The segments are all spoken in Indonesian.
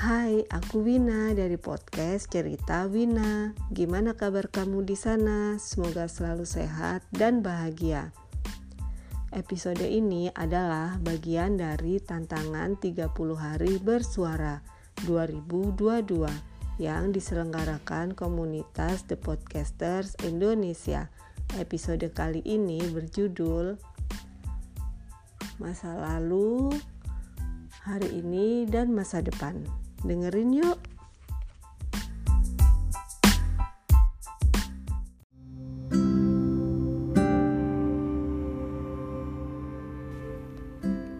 Hai, aku Wina dari podcast Cerita Wina. Gimana kabar kamu di sana? Semoga selalu sehat dan bahagia. Episode ini adalah bagian dari tantangan 30 hari bersuara 2022 yang diselenggarakan komunitas The Podcasters Indonesia. Episode kali ini berjudul Masa Lalu hari ini dan masa depan. Dengerin yuk.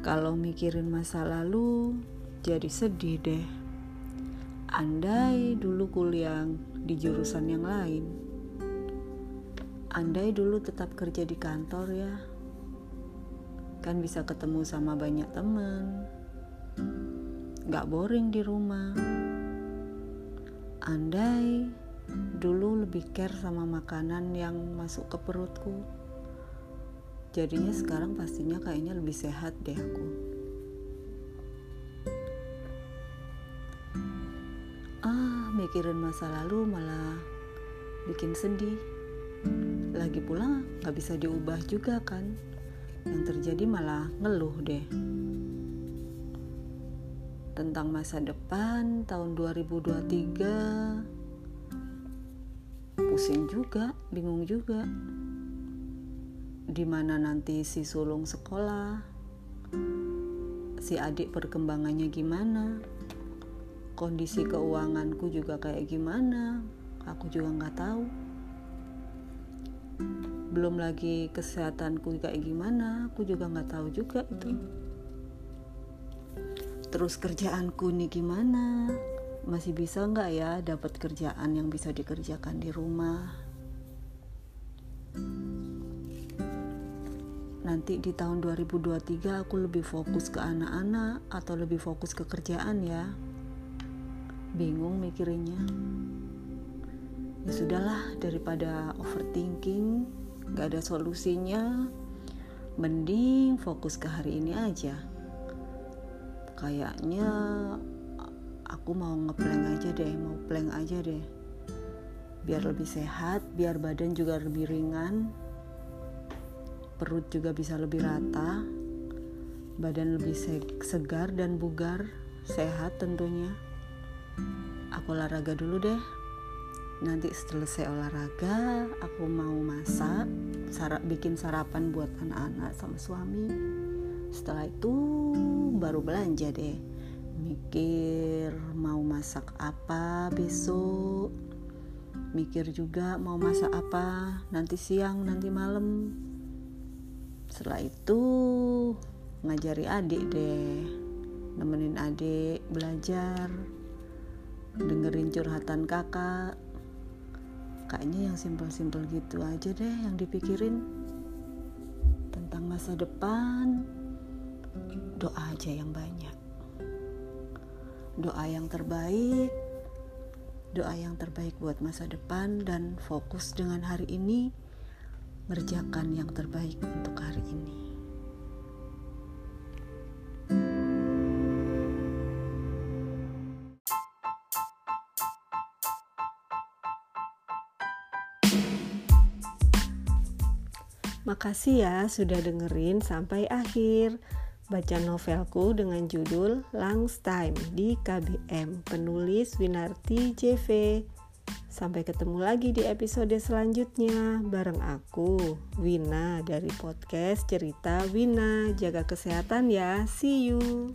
Kalau mikirin masa lalu, jadi sedih deh. Andai dulu kuliah di jurusan yang lain. Andai dulu tetap kerja di kantor ya. Kan bisa ketemu sama banyak temen Gak boring di rumah. Andai dulu lebih care sama makanan yang masuk ke perutku. Jadinya sekarang pastinya kayaknya lebih sehat deh aku. Ah, mikirin masa lalu malah bikin sedih. Lagi pula gak bisa diubah juga kan. Yang terjadi malah ngeluh deh tentang masa depan tahun 2023 pusing juga bingung juga. Di mana nanti si sulung sekolah? Si adik perkembangannya gimana? Kondisi keuanganku juga kayak gimana? Aku juga nggak tahu. Belum lagi kesehatanku kayak gimana? Aku juga nggak tahu juga itu terus kerjaanku nih gimana? Masih bisa nggak ya dapat kerjaan yang bisa dikerjakan di rumah? Nanti di tahun 2023 aku lebih fokus ke anak-anak atau lebih fokus ke kerjaan ya? Bingung mikirinnya ya sudahlah daripada overthinking gak ada solusinya. Mending fokus ke hari ini aja kayaknya aku mau ngeplank aja deh mau plank aja deh. Biar lebih sehat biar badan juga lebih ringan perut juga bisa lebih rata badan lebih segar dan bugar sehat tentunya. Aku olahraga dulu deh. Nanti setelah saya olahraga aku mau masak bikin sarapan buat anak-anak sama suami setelah itu baru belanja deh. Mikir mau masak apa besok. Mikir juga mau masak apa nanti siang nanti malam. Setelah itu ngajari adik deh. Nemenin adik belajar. Dengerin curhatan kakak. Kayaknya yang simpel-simpel gitu aja deh yang dipikirin. Tentang masa depan doa aja yang banyak. Doa yang terbaik doa yang terbaik buat masa depan dan fokus dengan hari ini mengerjakan yang terbaik untuk hari ini. Makasih ya sudah dengerin sampai akhir baca novelku dengan judul Langs Time di KBM penulis Winarti JV. Sampai ketemu lagi di episode selanjutnya bareng aku Wina dari podcast Cerita Wina. Jaga kesehatan ya. See you.